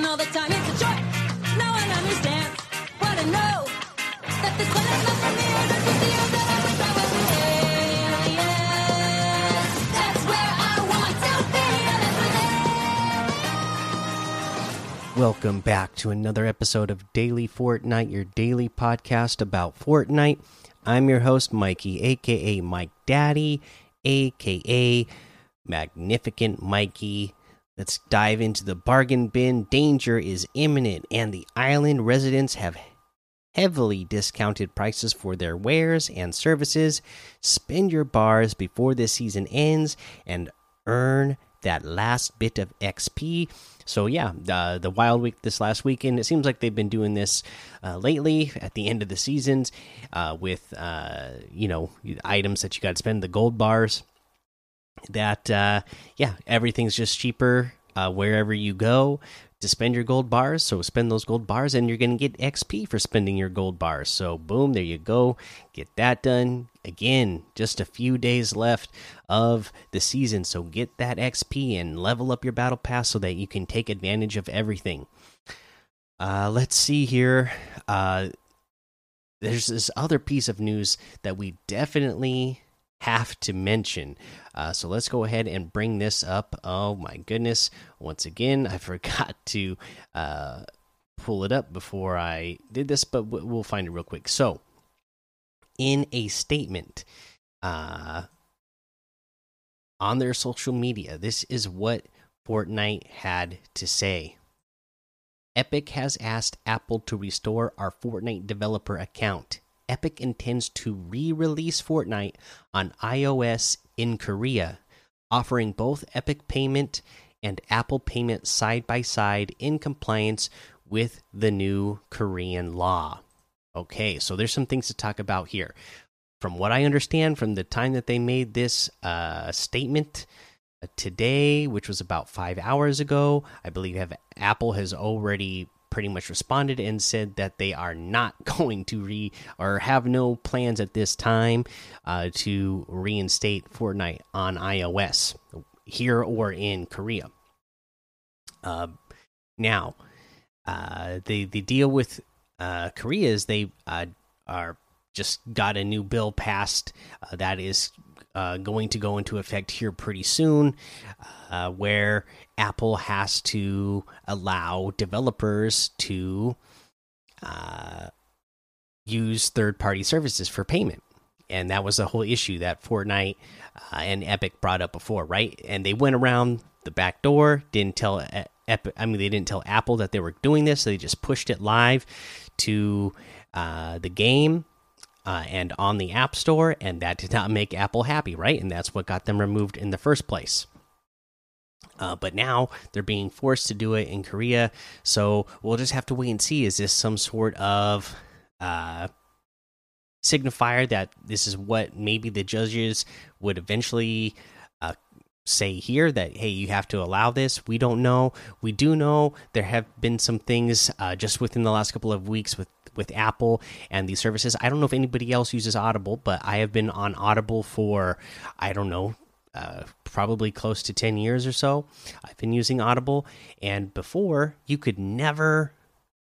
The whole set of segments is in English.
all the time. It's a understands what I know. That this one is not for me. The I. That's Welcome back to another episode of Daily Fortnite, your daily podcast about Fortnite. I'm your host, Mikey, aka Mike Daddy, aka Magnificent Mikey. Let's dive into the bargain bin. Danger is imminent, and the island residents have heavily discounted prices for their wares and services. Spend your bars before this season ends and earn that last bit of XP. So yeah, the the Wild Week this last weekend. It seems like they've been doing this uh, lately at the end of the seasons uh, with uh, you know items that you got to spend the gold bars. That uh, yeah, everything's just cheaper uh, wherever you go to spend your gold bars. So spend those gold bars, and you're going to get XP for spending your gold bars. So boom, there you go. Get that done. Again, just a few days left of the season. So get that XP and level up your battle pass so that you can take advantage of everything. Uh, let's see here. Uh, there's this other piece of news that we definitely have to mention. Uh, so let's go ahead and bring this up. Oh my goodness. Once again, I forgot to uh, pull it up before I did this, but we'll find it real quick. So, in a statement uh, on their social media, this is what Fortnite had to say. Epic has asked Apple to restore our Fortnite developer account. Epic intends to re release Fortnite on iOS in Korea, offering both Epic Payment and Apple Payment side by side in compliance with the new Korean law. Okay, so there's some things to talk about here. From what I understand, from the time that they made this uh, statement uh, today, which was about five hours ago, I believe Apple has already pretty much responded and said that they are not going to re or have no plans at this time uh, to reinstate Fortnite on iOS here or in Korea. Uh, now, uh, the the deal with uh, Korea is they uh, are just got a new bill passed uh, that is uh, going to go into effect here pretty soon, uh, where Apple has to allow developers to uh, use third party services for payment. And that was the whole issue that Fortnite uh, and Epic brought up before, right? And they went around the back door, didn't tell Epic, I mean, they didn't tell Apple that they were doing this, so they just pushed it live to uh, the game uh, and on the App Store, and that did not make Apple happy, right? And that's what got them removed in the first place. Uh, but now they're being forced to do it in Korea, so we'll just have to wait and see. Is this some sort of uh, signifier that this is what maybe the judges would eventually say here that hey, you have to allow this? We don't know. We do know there have been some things uh, just within the last couple of weeks with with Apple and these services. I don't know if anybody else uses Audible, but I have been on Audible for I don't know, uh, probably close to 10 years or so. I've been using Audible, and before you could never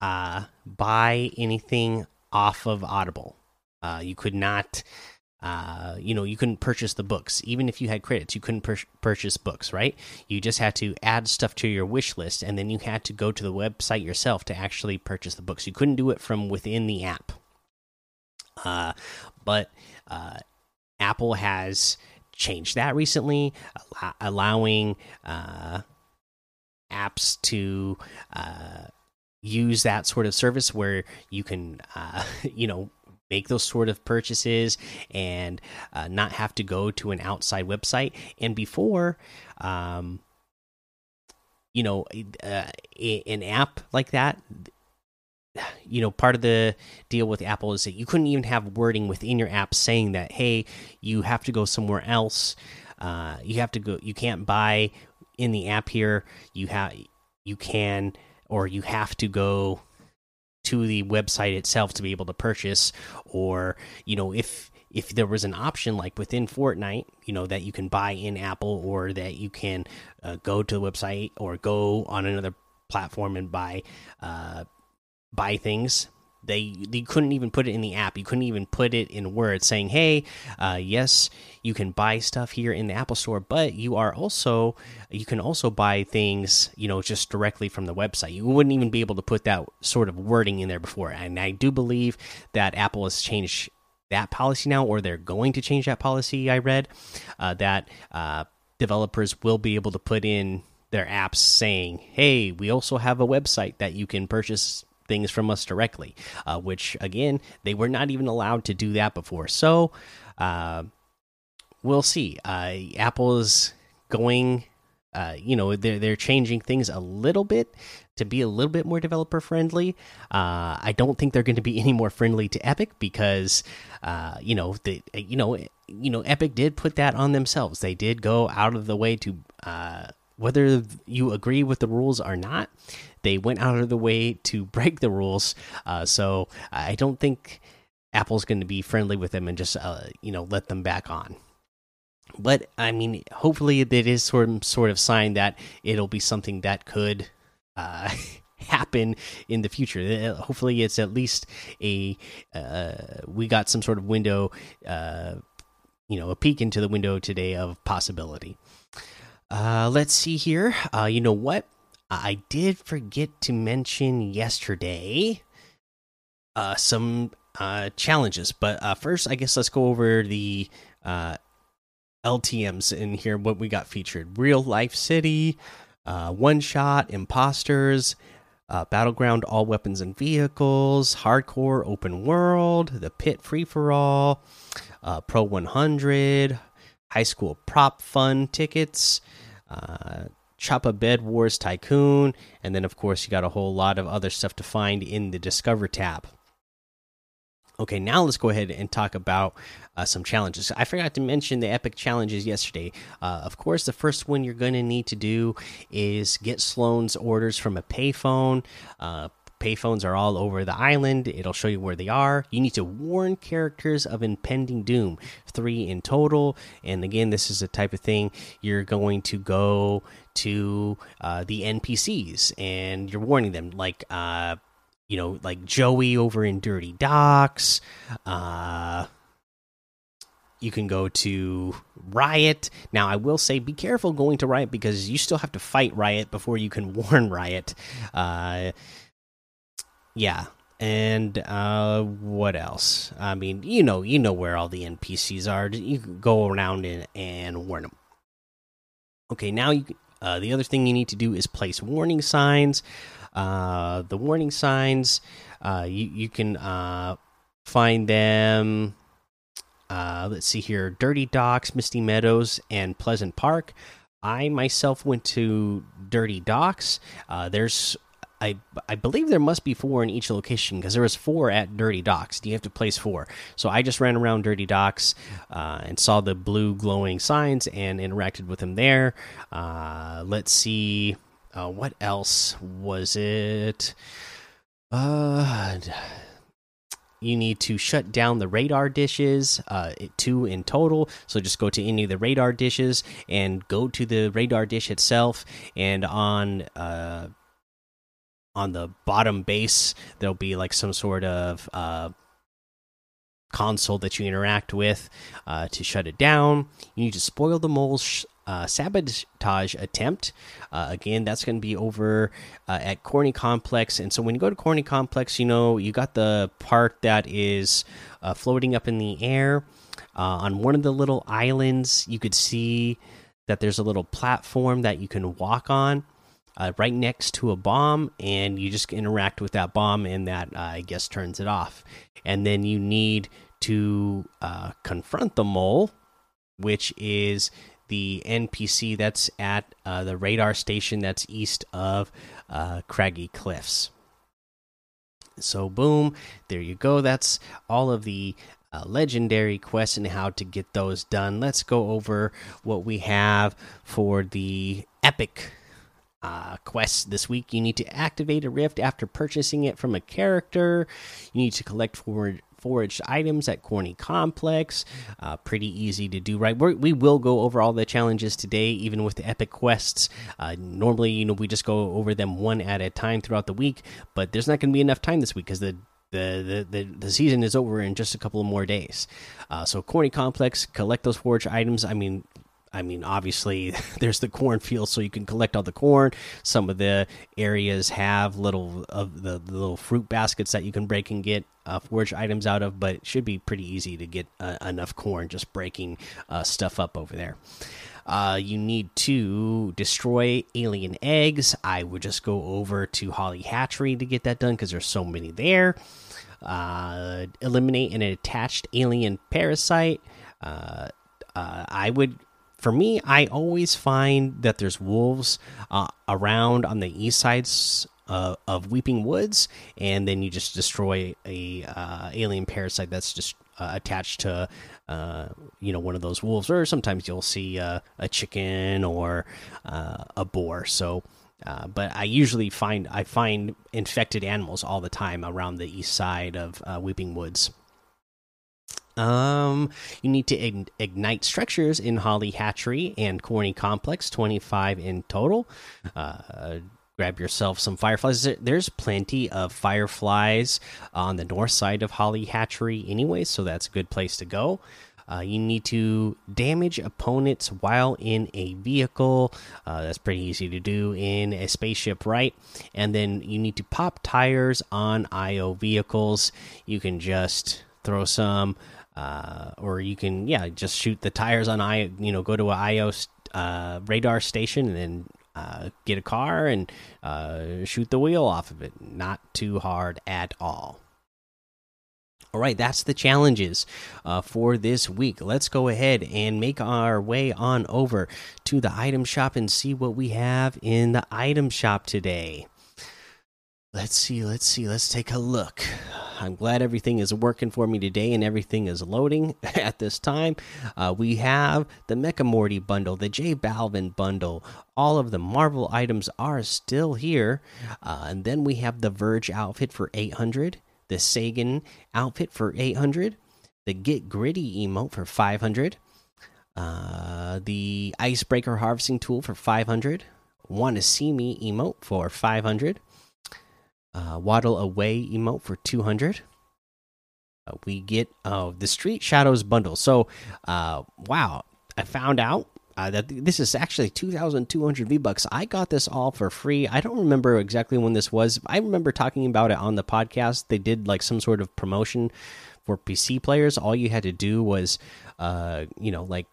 uh, buy anything off of Audible. Uh, you could not. Uh, you know, you couldn't purchase the books. Even if you had credits, you couldn't pur purchase books, right? You just had to add stuff to your wish list, and then you had to go to the website yourself to actually purchase the books. You couldn't do it from within the app. Uh, but uh, Apple has changed that recently, al allowing uh, apps to uh, use that sort of service where you can, uh, you know, make those sort of purchases and uh, not have to go to an outside website. And before, um, you know, uh, an app like that, you know, part of the deal with Apple is that you couldn't even have wording within your app saying that, hey, you have to go somewhere else. Uh, you have to go. You can't buy in the app here. You have, you can, or you have to go to the website itself to be able to purchase or you know if if there was an option like within Fortnite, you know that you can buy in Apple or that you can uh, go to the website or go on another platform and buy uh, buy things. They you couldn't even put it in the app. You couldn't even put it in words saying, "Hey, uh, yes, you can buy stuff here in the Apple Store, but you are also you can also buy things, you know, just directly from the website." You wouldn't even be able to put that sort of wording in there before. And I do believe that Apple has changed that policy now, or they're going to change that policy. I read uh, that uh, developers will be able to put in their apps saying, "Hey, we also have a website that you can purchase things from us directly," uh, which again they were not even allowed to do that before. So uh, we'll see. Uh, going. Uh, you know they're they're changing things a little bit to be a little bit more developer friendly. Uh, I don't think they're going to be any more friendly to Epic because uh, you know the you know you know Epic did put that on themselves. They did go out of the way to whether you agree with the rules or not. They went out of the way to break the rules. Uh, so I don't think Apple's going to be friendly with them and just uh, you know let them back on but I mean, hopefully, it is of, sort of sign that it'll be something that could uh, happen in the future. Uh, Hopefully, it's at least a uh, we got some sort of window, uh, you know, a peek into the window today of possibility. Uh, let's see here. Uh, you know what? I did forget to mention yesterday uh, some uh, challenges, but uh, first, I guess let's go over the uh, LTMs in here. What we got featured: Real Life City, uh, One Shot, Imposters, uh, Battleground, All Weapons and Vehicles, Hardcore, Open World, The Pit Free for All, uh, Pro 100, High School Prop Fun tickets, uh, Choppa Bed Wars Tycoon, and then, of course, you got a whole lot of other stuff to find in the Discover tab. Okay, now let's go ahead and talk about uh, some challenges. I forgot to mention the epic challenges yesterday. Uh, of course, the first one you're going to need to do is get Slone's orders from a payphone. Uh, payphones are all over the island. It'll show you where they are. You need to warn characters of impending doom, three in total. And again, this is the type of thing you're going to go to uh, the NPCs and you're warning them, like uh, you know, like Joey over in Dirty Docks. Uh, you can go to Riot. Now, I will say, be careful going to Riot because you still have to fight Riot before you can warn Riot. Uh, yeah, and uh, what else? I mean, you know, you know where all the NPCs are. You can go around and, and warn them. Okay, now you. Uh, the other thing you need to do is place warning signs. Uh, the warning signs, uh, you you can uh, find them. Uh, let's see here: Dirty Docks, Misty Meadows, and Pleasant Park. I myself went to Dirty Docks. Uh, there's I I believe there must be four in each location because there was four at Dirty Docks. Do you have to place four. So I just ran around Dirty Docks uh, and saw the blue glowing signs and interacted with them there. Uh, let's see, uh, what else was it? Uh, you need to shut down the radar dishes, uh, two in total. So just go to any of the radar dishes and go to the radar dish itself, and on uh, on the bottom base there'll be like some sort of uh, console that you interact with uh, to shut it down. You need to spoil the mole's uh, sabotage attempt. Uh, again, that's going to be over uh, at Corny Complex. And so when you go to Corny Complex, you know, you got the part that is uh, floating up in the air. On one of the little islands, you could see that there's a little platform that you can walk on. Uh, right next to a bomb, and you just interact with that bomb, and that I guess turns it off. And then you need to confront the mole, which is the NPC that's at uh, the radar station that's east of uh, Craggy Cliffs. So, boom, there you go. That's all of the uh, legendary quests and how to get those done. Let's go over what we have for the epic uh, quests this week. You need to activate a rift after purchasing it from a character. You need to collect four foraged items at Corny Complex. Uh, pretty easy to do, right? We're, we will go over all the challenges today, even with the epic quests. Uh, normally, you know, we just go over them one at a time throughout the week, but there's not going to be enough time this week because the the, the, the, season is over in just a couple of more days. Uh, so, Corny Complex, collect those forage items. I mean, I mean, obviously, there's the cornfield, so you can collect all the corn. Some of the areas have little of the, the little fruit baskets that you can break and get uh, forage items out of, but it should be pretty easy to get uh, enough corn just breaking uh, stuff up over there. Uh, you need to destroy alien eggs. I would just go over to Holly Hatchery to get that done because there's so many there. Uh, eliminate an attached alien parasite. Uh, uh, I would, for me, I always find that there's wolves uh, around on the east sides uh, of Weeping Woods, and then you just destroy a uh, alien parasite that's just uh, attached to uh, you know one of those wolves, or sometimes you'll see uh, a chicken or a boar. So. Uh, but I usually find I find infected animals all the time around the east side of uh, Weeping Woods. Um, you need to ign ignite structures in Holly Hatchery and Corny Complex, twenty five in total. Uh, grab yourself some fireflies. There's plenty of fireflies on the north side of Holly Hatchery, anyway, so that's a good place to go. Uh, you need to damage opponents while in a vehicle. Uh, that's pretty easy to do in a spaceship, right? And then you need to pop tires on IO vehicles. You can just throw some, uh, or you can, yeah, just shoot the tires on i You know, go to a IO uh, radar station and then uh, get a car and uh, shoot the wheel off of it. Not too hard at all. All right, that's the challenges uh, for this week. Let's go ahead and make our way on over to the item shop and see what we have in the item shop today. Let's see, let's see, let's take a look. I'm glad everything is working for me today and everything is loading at this time. Uh, we have the Mecha Morty bundle, the J Balvin bundle. All of the Marvel items are still here. Uh, and then we have the Verge outfit for 800 the Sagan outfit for 800, the Get Gritty emote for 500, uh, the Icebreaker harvesting tool for 500, Want to See Me emote for 500, uh, Waddle Away emote for 200. Uh, we get uh, the Street Shadows bundle. So, uh, wow, I found out uh, that this is actually 2,200 V bucks. I got this all for free. I don't remember exactly when this was. I remember talking about it on the podcast. They did like some sort of promotion for PC players. All you had to do was, uh, you know, like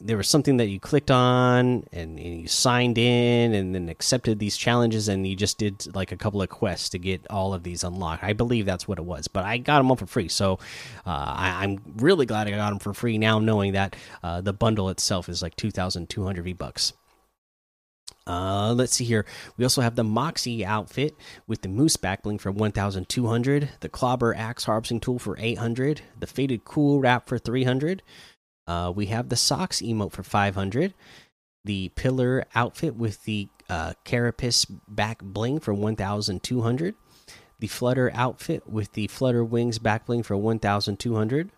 there was something that you clicked on and, and, you signed in and then accepted these challenges and you just did like a couple of quests to get all of these unlocked. I believe that's what it was but i got them all for free. So uh, I, am really glad i got them for free now knowing that uh, the bundle itself is like 2200 v bucks. Uh, let's see here. We also have the Moxie outfit with the Moose backbling for 1,200, the Clobber Axe harvesting tool for 800, the Faded Cool wrap for 300, uh, we have the socks emote for 500, the pillar outfit with the uh, carapace back bling for 1,200, the flutter outfit with the flutter wings back bling for 1,200,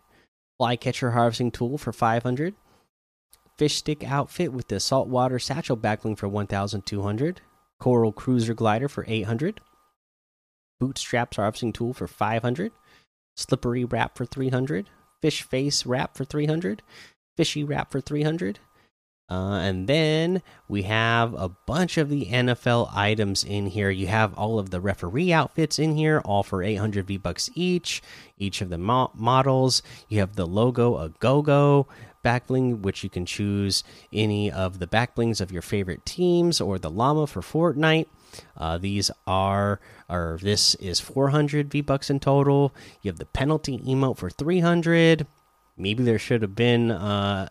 flycatcher harvesting tool for 500, fish stick outfit with the saltwater satchel back bling for 1,200, coral cruiser glider for 800, bootstraps harvesting tool for 500, slippery wrap for 300 fish face wrap for 300 fishy wrap for 300 uh, and then we have a bunch of the NFL items in here. You have all of the referee outfits in here, all for 800 V bucks each. Each of the mo models. You have the logo, a go go backbling, which you can choose any of the backblings of your favorite teams, or the llama for Fortnite. Uh, these are, or this is 400 V bucks in total. You have the penalty emote for 300. Maybe there should have been, uh,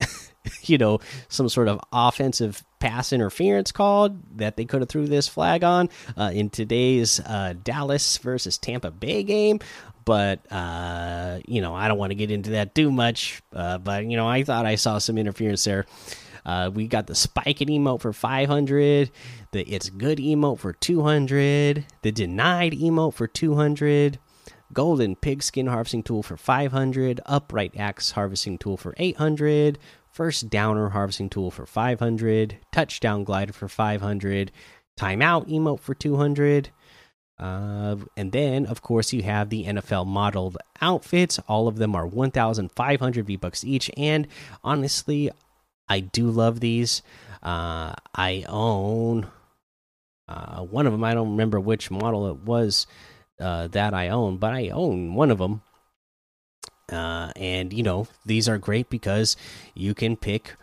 you know, some sort of offensive pass interference called that they could have threw this flag on uh, in today's uh, Dallas versus Tampa Bay game. But uh, you know, I don't want to get into that too much. Uh, but you know, I thought I saw some interference there. Uh, we got the spiking emote for 500, the it's good emote for 200, the denied emote for 200, golden pigskin harvesting tool for 500, upright axe harvesting tool for 800, first downer harvesting tool for 500, touchdown glider for 500, timeout emote for 200. Uh, and then, of course, you have the NFL modeled outfits. All of them are 1,500 V bucks each. And honestly, I do love these. Uh, I own uh, one of them. I don't remember which model it was uh, that I own, but I own one of them. Uh, and you know these are great because you can pick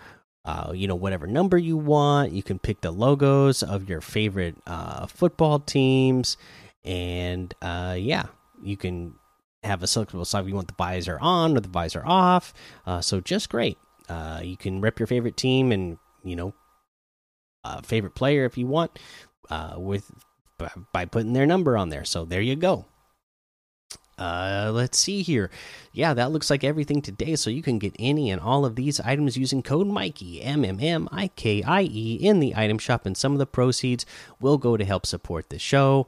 uh, you know whatever number you want you can pick the logos of your favorite uh, football teams and yeah you can have a selectable side you want the visor on or the visor off so just great uh, you can rep your favorite team and you know uh, favorite player if you want uh, with by putting their number on there so there you go uh, let's see here. Yeah, that looks like everything today. So you can get any and all of these items using code Mikey M M M I K I E in the item shop, and some of the proceeds will go to help support the show.